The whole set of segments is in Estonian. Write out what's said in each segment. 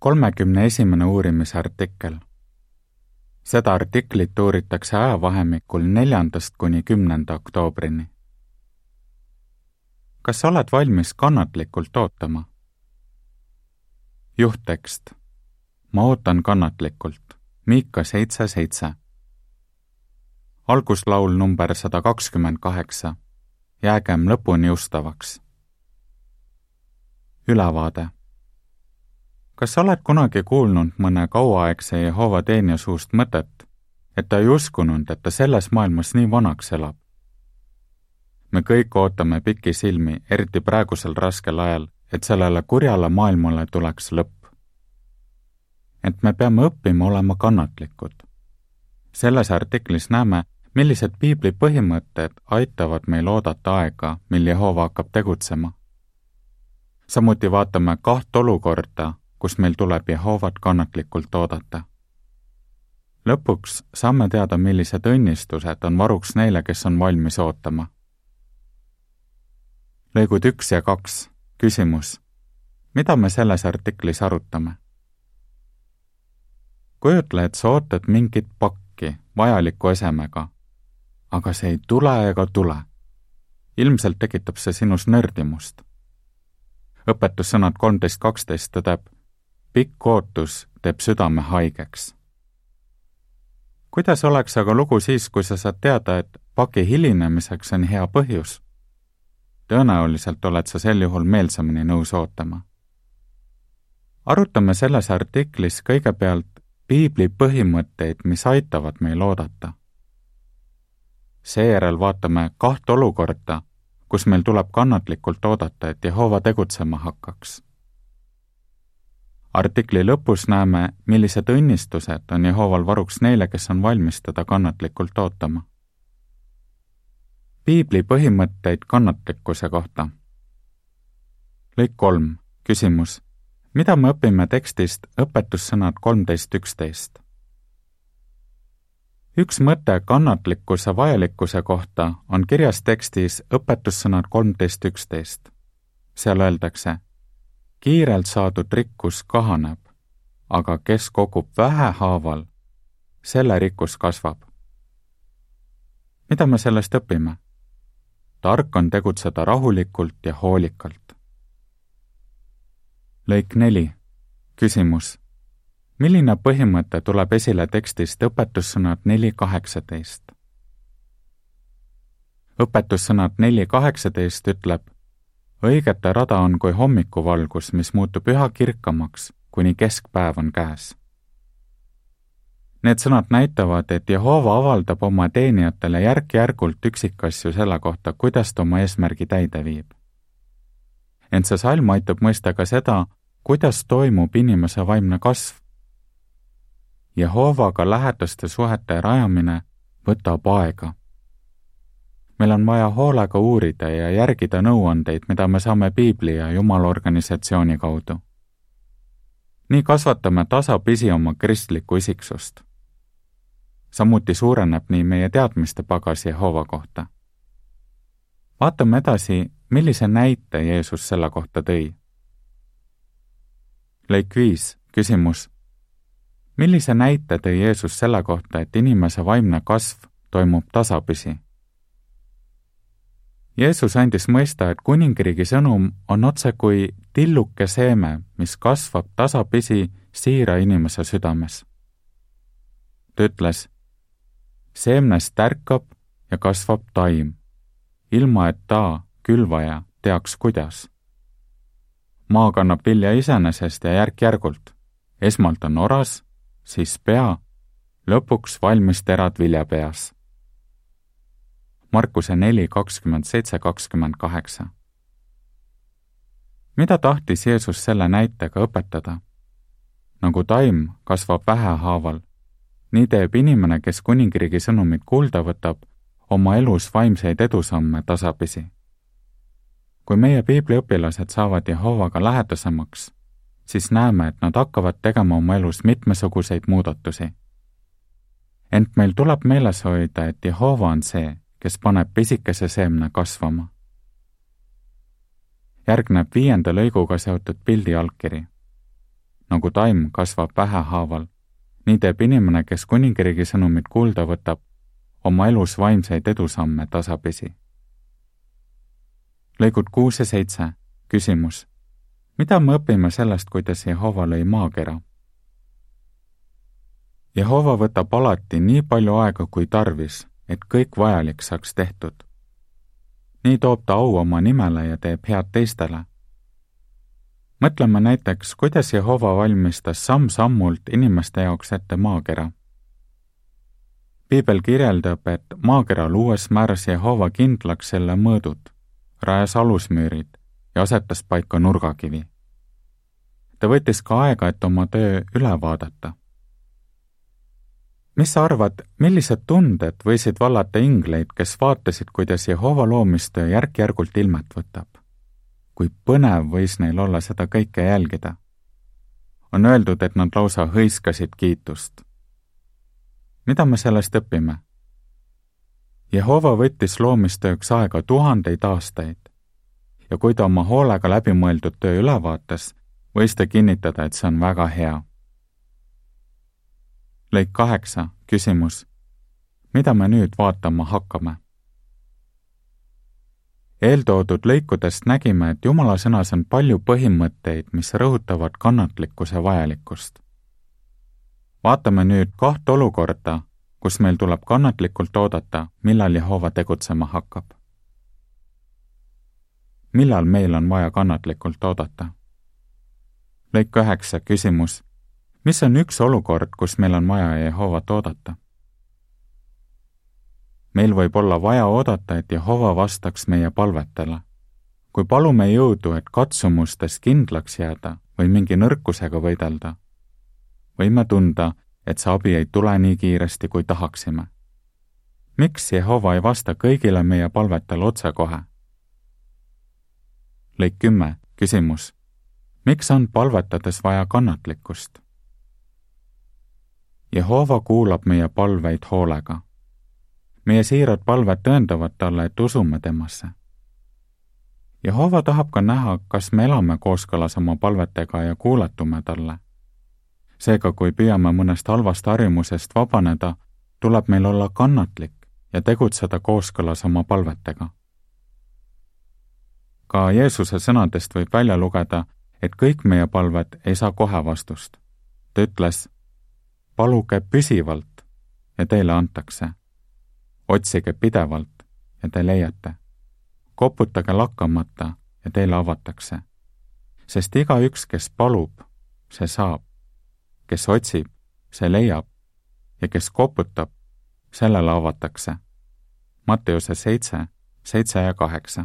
kolmekümne esimene uurimisartikkel. seda artiklit uuritakse ajavahemikul neljandast kuni kümnenda oktoobrini. kas sa oled valmis kannatlikult ootama? juhttekst. ma ootan kannatlikult. Miika seitse seitse. alguslaul number sada kakskümmend kaheksa. jäägem lõpuni ustavaks. ülevaade kas sa oled kunagi kuulnud mõne kauaaegse Jehova teenija suust mõtet, et ta ei uskunud, et ta selles maailmas nii vanaks elab? me kõik ootame pikisilmi, eriti praegusel raskel ajal, et sellele kurjale maailmale tuleks lõpp. ent me peame õppima olema kannatlikud. selles artiklis näeme, millised piibli põhimõtted aitavad meil oodata aega, mil Jehova hakkab tegutsema. samuti vaatame kaht olukorda, kus meil tuleb Jehovat kannatlikult oodata. lõpuks saame teada, millised õnnistused on varuks neile, kes on valmis ootama. lõigud üks ja kaks, küsimus. mida me selles artiklis arutame? kujutle, et sa ootad mingit pakki vajaliku esemega, aga see ei tule ega tule. ilmselt tekitab see sinus nördimust õpetussõnad kolmteist kaksteist tõdeb, pikk ootus teeb südame haigeks. kuidas oleks aga lugu siis, kui sa saad teada, et paki hilinemiseks on hea põhjus? tõenäoliselt oled sa sel juhul meelsamini nõus ootama. arutame selles artiklis kõigepealt piibli põhimõtteid, mis aitavad meil oodata. seejärel vaatame kaht olukorda, kus meil tuleb kannatlikult oodata, et Jehova tegutsema hakkaks artikli lõpus näeme, millised õnnistused on Jehoval varuks neile, kes on valmis teda kannatlikult ootama. piibli põhimõtteid kannatlikkuse kohta. lõik kolm, küsimus. mida me õpime tekstist õpetussõnad kolmteist üksteist? üks mõte kannatlikkuse vajalikkuse kohta on kirjas tekstis õpetussõnad kolmteist üksteist. seal öeldakse kiirelt saadud rikkus kahaneb, aga kes kogub vähehaaval, selle rikkus kasvab. mida me sellest õpime? tark on tegutseda rahulikult ja hoolikalt. lõik neli, küsimus. milline põhimõte tuleb esile tekstist õpetussõnad neli kaheksateist? õpetussõnad neli kaheksateist ütleb õigete rada on kui hommikuvalgus, mis muutub üha kirkamaks, kuni keskpäev on käes. Need sõnad näitavad, et Jehova avaldab oma teenijatele järk-järgult üksikasju selle kohta, kuidas ta oma eesmärgi täide viib. ent see salm aitab mõista ka seda, kuidas toimub inimese vaimne kasv. Jehovaga lähedaste suhete rajamine võtab aega meil on vaja hoolega uurida ja järgida nõuandeid, mida me saame piibli ja Jumala organisatsiooni kaudu. nii kasvatame tasapisi oma kristlikku isiksust. samuti suureneb nii meie teadmiste pagas Jehova kohta. vaatame edasi, millise näite Jeesus selle kohta tõi. lõik viis, küsimus. millise näite tõi Jeesus selle kohta, et inimese vaimne kasv toimub tasapisi? Jeesus andis mõista, et kuningriigi sõnum on otsekui tilluke seeme, mis kasvab tasapisi siira inimese südames. ta ütles, seemnest tärkab ja kasvab taim, ilma et ta, külvaja, teaks, kuidas. maa kannab vilja iseenesest ja järk-järgult. esmalt on oras, siis pea, lõpuks valmis terad viljapeas Markuse neli kakskümmend seitse, kakskümmend kaheksa. mida tahtis Jeesus selle näitega õpetada? nagu taim kasvab vähehaaval, nii teeb inimene, kes kuningriigi sõnumit kuulda võtab, oma elus vaimseid edusamme tasapisi. kui meie piibliõpilased saavad Jehovaga lähedasemaks, siis näeme, et nad hakkavad tegema oma elus mitmesuguseid muudatusi. ent meil tuleb meeles hoida, et Jehova on see, kes paneb pisikese seemne kasvama. järgneb viienda lõiguga seotud pildi allkiri. nagu taim kasvab vähehaaval, nii teeb inimene, kes kuningriigi sõnumit kuulda võtab, oma elus vaimseid edusamme tasapisi. lõigud kuus ja seitse, küsimus. mida me õpime sellest, kuidas Jehova lõi maakera? Jehova võtab alati nii palju aega kui tarvis, et kõik vajalik saaks tehtud. nii toob ta au oma nimele ja teeb head teistele mõtleme näiteks, kuidas Jehova valmistas samm-sammult inimeste jaoks ette maakera. piibel kirjeldab, et maakera luues määras Jehova kindlaks selle mõõdud, rajas alusmüürid ja asetas paika nurgakivi. ta võttis ka aega, et oma töö üle vaadata. Mis sa arvad, millised tunded võisid vallata ingleid, kes vaatasid, kuidas Jehova loomistöö järk-järgult ilmet võtab? kui põnev võis neil olla seda kõike jälgida. on öeldud, et nad lausa hõiskasid kiitust. mida me sellest õpime? Jehova võttis loomistööks aega tuhandeid aastaid ja kui ta oma hoolega läbimõeldud töö üle vaatas, võis ta kinnitada, et see on väga hea. Lõik kaheksa, küsimus. mida me nüüd vaatama hakkame? eeltoodud lõikudest nägime, et Jumala sõnas on palju põhimõtteid, mis rõhutavad kannatlikkuse vajalikkust. vaatame nüüd kaht olukorda, kus meil tuleb kannatlikult oodata, millal Jehova tegutsema hakkab. millal meil on vaja kannatlikult oodata? lõik üheksa, küsimus. Mis on üks olukord, kus meil on vaja Jehovat oodata? meil võib olla vaja oodata, et Jehova vastaks meie palvetele. kui palume jõudu, et katsumustes kindlaks jääda või mingi nõrkusega võidelda, võime tunda, et see abi ei tule nii kiiresti, kui tahaksime. miks Jehova ei vasta kõigile meie palvetele otsekohe? lõik kümme, küsimus. miks on palvetades vaja kannatlikkust? Jehova kuulab meie palveid hoolega meie siirad palved tõendavad talle, et usume temasse. Jehova tahab ka näha, kas me elame kooskõlas oma palvetega ja kuulatume talle. seega, kui püüame mõnest halvast harjumusest vabaneda, tuleb meil olla kannatlik ja tegutseda kooskõlas oma palvetega. ka Jeesuse sõnadest võib välja lugeda, et kõik meie palved ei saa kohe vastust. ta ütles, paluge püsivalt ja teile antakse otsige pidevalt ja te leiate. koputage lakkamata ja teile avatakse. sest igaüks, kes palub, see saab. kes otsib, see leiab ja kes koputab, sellele avatakse. Matteuse seitse, seitse ja kaheksa.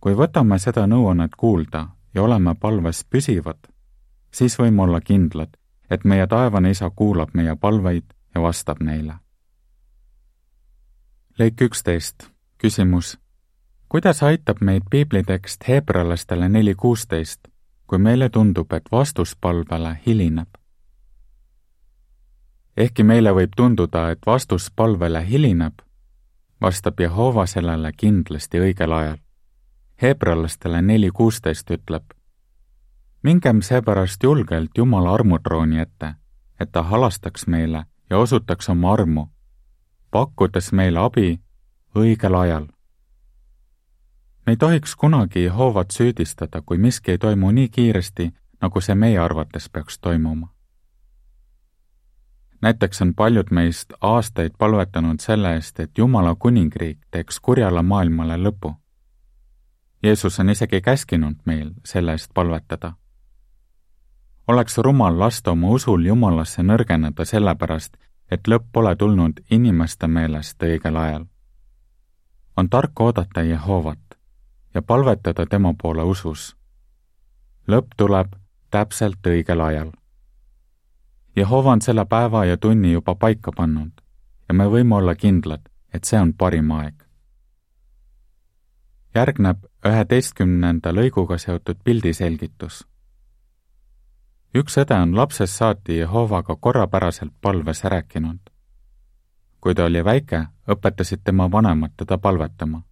kui võtame seda nõuannet kuulda ja oleme palves püsivad, siis võime olla kindlad, et meie taevane isa kuulab meie palveid ja vastab neile lõik üksteist, küsimus. kuidas aitab meid piiblitekst heebrealastele neli kuusteist, kui meile tundub, et vastus palvele hilineb? ehkki meile võib tunduda, et vastus palvele hilineb, vastab Jehova sellele kindlasti õigel ajal. heebrealastele neli kuusteist ütleb, mingem seepärast julgelt Jumala armutrooni ette, et ta halastaks meile ja osutaks oma armu pakkudes meile abi õigel ajal. me ei tohiks kunagi Jehovat süüdistada, kui miski ei toimu nii kiiresti, nagu see meie arvates peaks toimuma. näiteks on paljud meist aastaid palvetanud selle eest, et Jumala kuningriik teeks kurjale maailmale lõpu. Jeesus on isegi käskinud meil selle eest palvetada oleks rumal lasta oma usul Jumalasse nõrgeneda sellepärast, et lõpp pole tulnud inimeste meelest õigel ajal. on tark oodata Jehovat ja palvetada tema poole usus. lõpp tuleb täpselt õigel ajal. Jehova on selle päeva ja tunni juba paika pannud ja me võime olla kindlad, et see on parim aeg. järgneb üheteistkümnenda lõiguga seotud pildiselgitus üks õde on lapsest saati Jehovaga korrapäraselt palves rääkinud. kui ta oli väike, õpetasid tema vanemad teda palvetama.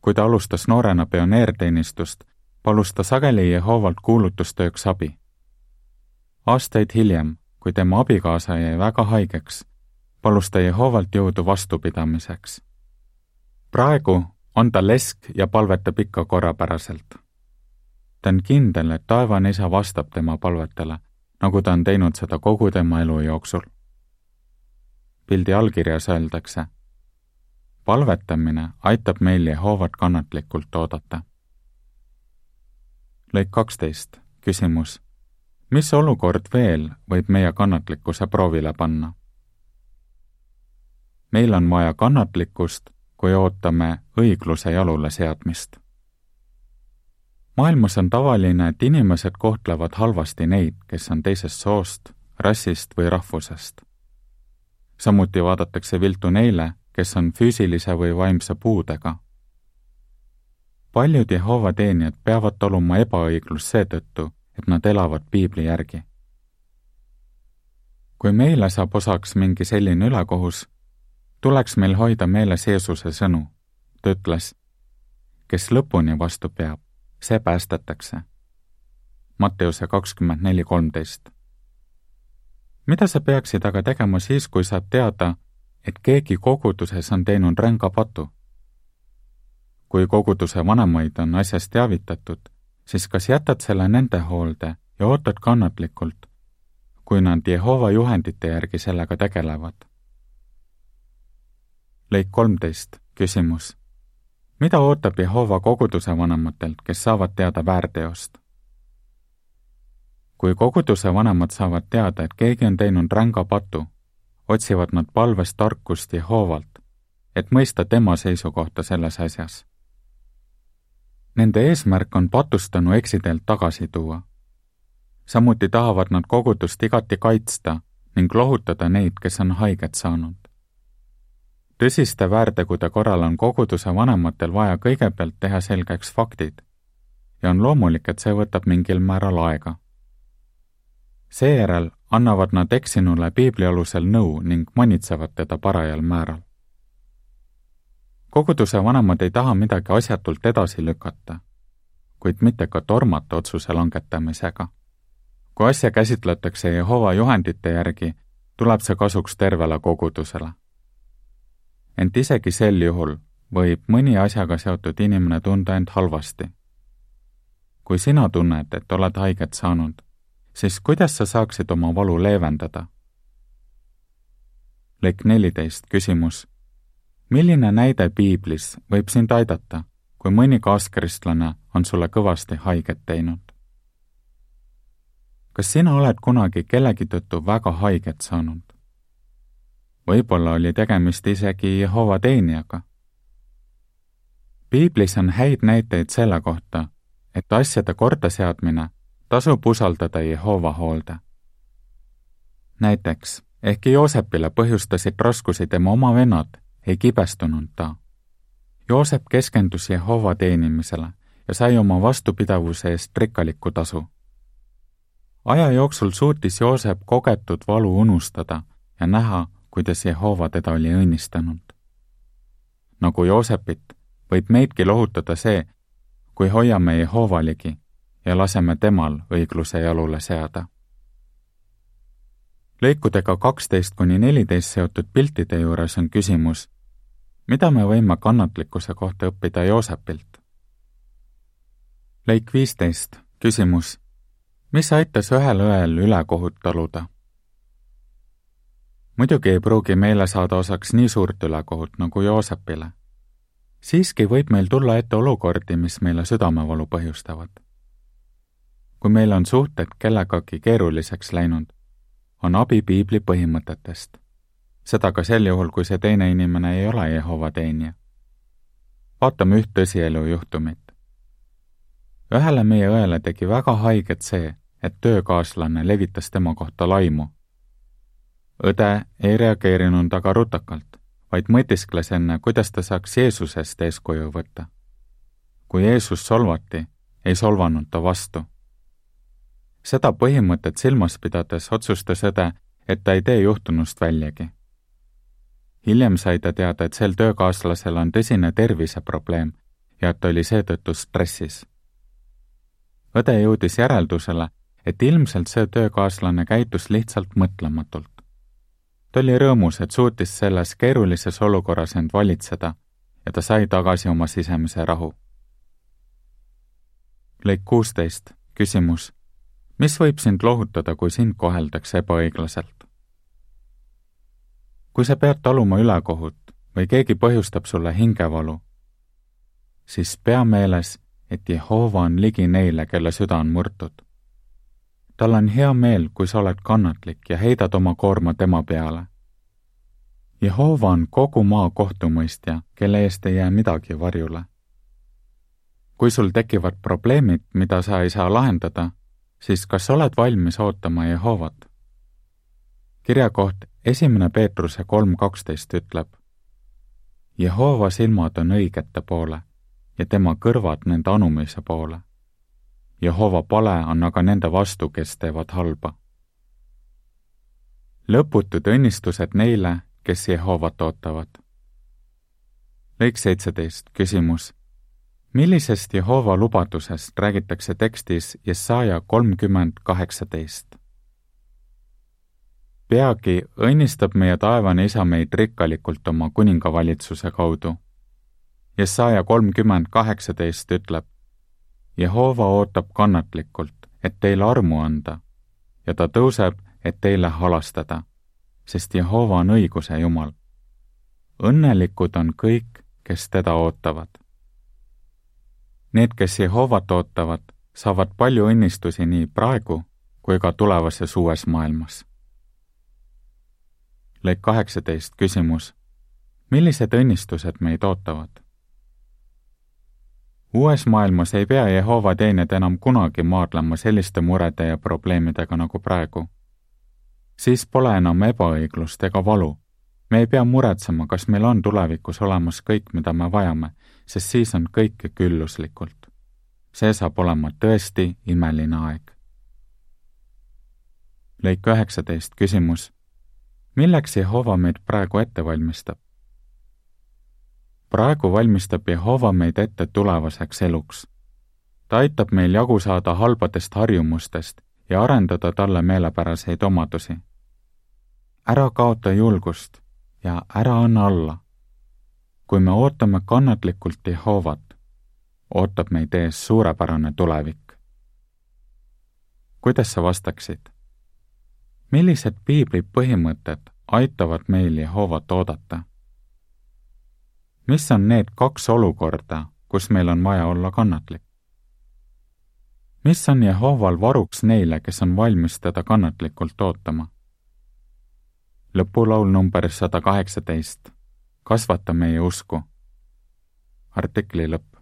kui ta alustas noorena pioneerteenistust, palus ta sageli Jehovalt kuulutustööks abi. aastaid hiljem, kui tema abikaasa jäi väga haigeks, palus ta Jehovalt jõudu vastupidamiseks. praegu on ta lesk ja palvetab ikka korrapäraselt. Ta on kindel, et taevane isa vastab tema palvetele, nagu ta on teinud seda kogu tema elu jooksul. pildi allkirjas öeldakse palvetamine aitab meil Jehovat kannatlikult oodata. lõik kaksteist, küsimus. mis olukord veel võib meie kannatlikkuse proovile panna? meil on vaja kannatlikkust, kui ootame õigluse jalule seadmist. Maailmas on tavaline, et inimesed kohtlevad halvasti neid, kes on teisest soost, rassist või rahvusest. samuti vaadatakse viltu neile, kes on füüsilise või vaimse puudega. paljud Jehova teenijad peavad taluma ebaõiglust seetõttu, et nad elavad piibli järgi. kui meile saab osaks mingi selline ülekohus, tuleks meil hoida meeles Jeesuse sõnu. ta ütles, kes lõpuni vastu peab, see päästetakse. Matteuse kakskümmend neli kolmteist. mida sa peaksid aga tegema siis, kui saad teada, et keegi koguduses on teinud ränga patu. kui koguduse vanemaid on asjast teavitatud, siis kas jätad selle nende hoolde ja ootad kannatlikult, kui nad Jehova juhendite järgi sellega tegelevad? lõik kolmteist, küsimus. Mida ootab Jehova koguduse vanematelt, kes saavad teada väärteost? kui koguduse vanemad saavad teada, et keegi on teinud ränga patu, otsivad nad palves tarkust Jehovalt, et mõista tema seisukohta selles asjas. Nende eesmärk on patustanu eksiteelt tagasi tuua. samuti tahavad nad kogudust igati kaitsta ning lohutada neid, kes on haiget saanud. Tõsiste väärtegude korral on koguduse vanematel vaja kõigepealt teha selgeks faktid ja on loomulik, et see võtab mingil määral aega. seejärel annavad nad eksinule piibli alusel nõu ning manitsevad teda parajal määral. koguduse vanemad ei taha midagi asjatult edasi lükata, kuid mitte ka tormata otsuse langetamisega. kui asja käsitletakse Jehova juhendite järgi, tuleb see kasuks tervele kogudusele. Ent isegi sel juhul võib mõni asjaga seotud inimene tunda end halvasti. kui sina tunned, et oled haiget saanud, siis kuidas sa saaksid oma valu leevendada? lõik neliteist, küsimus. milline näide piiblis võib sind aidata, kui mõni kaaskristlane on sulle kõvasti haiget teinud? kas sina oled kunagi kellegi tõttu väga haiget saanud? Võib-olla oli tegemist isegi Jehova teenijaga. piiblis on häid näiteid selle kohta, et asjade kordaseadmine tasub usaldada Jehova hoolde. näiteks, ehkki Joosepile põhjustasid raskusi tema oma vennad, ei kibestunud ta. Joosep keskendus Jehova teenimisele ja sai oma vastupidavuse eest rikkalikku tasu. aja jooksul suutis Joosep kogetud valu unustada ja näha, kuidas Jehova teda oli õnnistanud. nagu Joosepit, võib meidki lohutada see, kui hoiame Jehova ligi ja laseme temal õigluse jalule seada. lõikudega kaksteist kuni neliteist seotud piltide juures on küsimus, mida me võime kannatlikkuse kohta õppida Joosepilt? lõik viisteist, küsimus, mis aitas ühel õel ülekohut taluda? Muidugi ei pruugi meile saada osaks nii suurt ülekohut nagu Joosepile. siiski võib meil tulla ette olukordi, mis meile südamevalu põhjustavad kui meil on suhted kellegagi keeruliseks läinud, on abi piibli põhimõtetest. seda ka sel juhul, kui see teine inimene ei ole Jehova teenija. vaatame üht tõsielu juhtumit. ühele meie õele tegi väga haiget see, et töökaaslane levitas tema kohta laimu. Õde ei reageerinud aga rutakalt, vaid mõtiskles enne, kuidas ta saaks Jeesusest eeskuju võtta. kui Jeesus solvati, ei solvanud ta vastu seda põhimõtet silmas pidades otsustas õde, et ta ei tee juhtunust väljagi. hiljem sai ta teada, et sel töökaaslasel on tõsine terviseprobleem ja et ta oli seetõttu stressis. õde jõudis järeldusele, et ilmselt see töökaaslane käitus lihtsalt mõtlematult. Ta oli rõõmus, et suutis selles keerulises olukorras end valitseda ja ta sai tagasi oma sisemise rahu. lõik kuusteist, küsimus. mis võib sind lohutada, kui sind koheldakse ebaõiglaselt? kui sa pead taluma ülekohut või keegi põhjustab sulle hingevalu, siis pea meeles, et Jehova on ligi neile, kelle süda on murtud tal on hea meel, kui sa oled kannatlik ja heidad oma koorma tema peale. Jehova on kogu maa kohtumõistja, kelle eest ei jää midagi varjule. kui sul tekivad probleemid, mida sa ei saa lahendada, siis kas oled valmis ootama Jehovat? kirja koht esimene Peetruse kolm kaksteist ütleb. Jehova silmad on õigete poole ja tema kõrvad nende anumise poole Jehova pale on aga nende vastu, kes teevad halba. lõputud õnnistused neile, kes Jehovat ootavad. lõik seitseteist, küsimus. millisest Jehova lubadusest räägitakse tekstis Jesaja kolmkümmend kaheksateist? peagi õnnistab meie taevane isa meid rikkalikult oma kuningavalitsuse kaudu. Jesaja kolmkümmend kaheksateist ütleb, Jehova ootab kannatlikult, et teile armu anda ja ta tõuseb, et teile halastada, sest Jehova on õiguse Jumal. õnnelikud on kõik, kes teda ootavad. Need, kes Jehovat ootavad, saavad palju õnnistusi nii praegu kui ka tulevases uues maailmas. lõik kaheksateist, küsimus. millised õnnistused meid ootavad? Uues maailmas ei pea Jehova teenijad enam kunagi maadlema selliste murede ja probleemidega nagu praegu. siis pole enam ebaõiglust ega valu. me ei pea muretsema, kas meil on tulevikus olemas kõik, mida me vajame, sest siis on kõike külluslikult. see saab olema tõesti imeline aeg. lõik üheksateist, küsimus. milleks Jehova meid praegu ette valmistab? Praegu valmistab Jehova meid ette tulevaseks eluks. ta aitab meil jagu saada halbadest harjumustest ja arendada talle meelepäraseid omadusi. ära kaota julgust ja ära anna alla. kui me ootame kannatlikult Jehovat, ootab meid ees suurepärane tulevik. kuidas sa vastaksid? millised piibli põhimõtted aitavad meil Jehovat oodata? Mis on need kaks olukorda, kus meil on vaja olla kannatlik? mis on Jehoval varuks neile, kes on valmis teda kannatlikult ootama? lõpulaul number sada kaheksateist. kasvata meie usku. artikli lõpp.